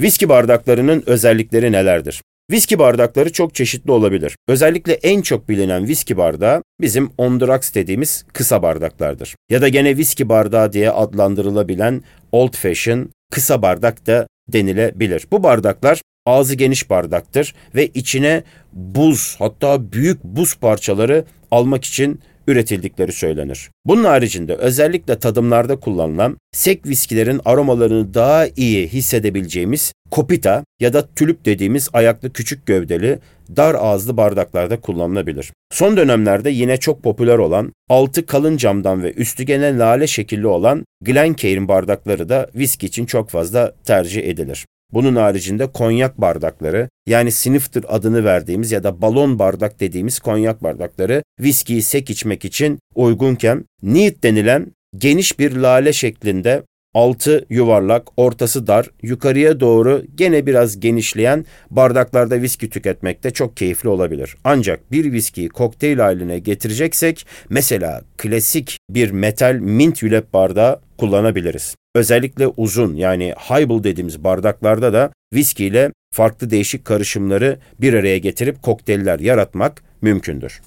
Viski bardaklarının özellikleri nelerdir? Viski bardakları çok çeşitli olabilir. Özellikle en çok bilinen viski bardağı bizim on the rocks dediğimiz kısa bardaklardır. Ya da gene viski bardağı diye adlandırılabilen old fashion kısa bardak da denilebilir. Bu bardaklar ağzı geniş bardaktır ve içine buz hatta büyük buz parçaları almak için üretildikleri söylenir. Bunun haricinde özellikle tadımlarda kullanılan sek viskilerin aromalarını daha iyi hissedebileceğimiz kopita ya da tülüp dediğimiz ayaklı küçük gövdeli dar ağızlı bardaklarda kullanılabilir. Son dönemlerde yine çok popüler olan altı kalın camdan ve üstü gene lale şekilli olan Glencairn bardakları da viski için çok fazla tercih edilir. Bunun haricinde konyak bardakları yani snifter adını verdiğimiz ya da balon bardak dediğimiz konyak bardakları viskiyi sek içmek için uygunken neat denilen geniş bir lale şeklinde altı yuvarlak, ortası dar, yukarıya doğru gene biraz genişleyen bardaklarda viski tüketmek de çok keyifli olabilir. Ancak bir viskiyi kokteyl haline getireceksek mesela klasik bir metal mint yulep bardağı kullanabiliriz. Özellikle uzun yani highball dediğimiz bardaklarda da viski ile farklı değişik karışımları bir araya getirip kokteyller yaratmak mümkündür.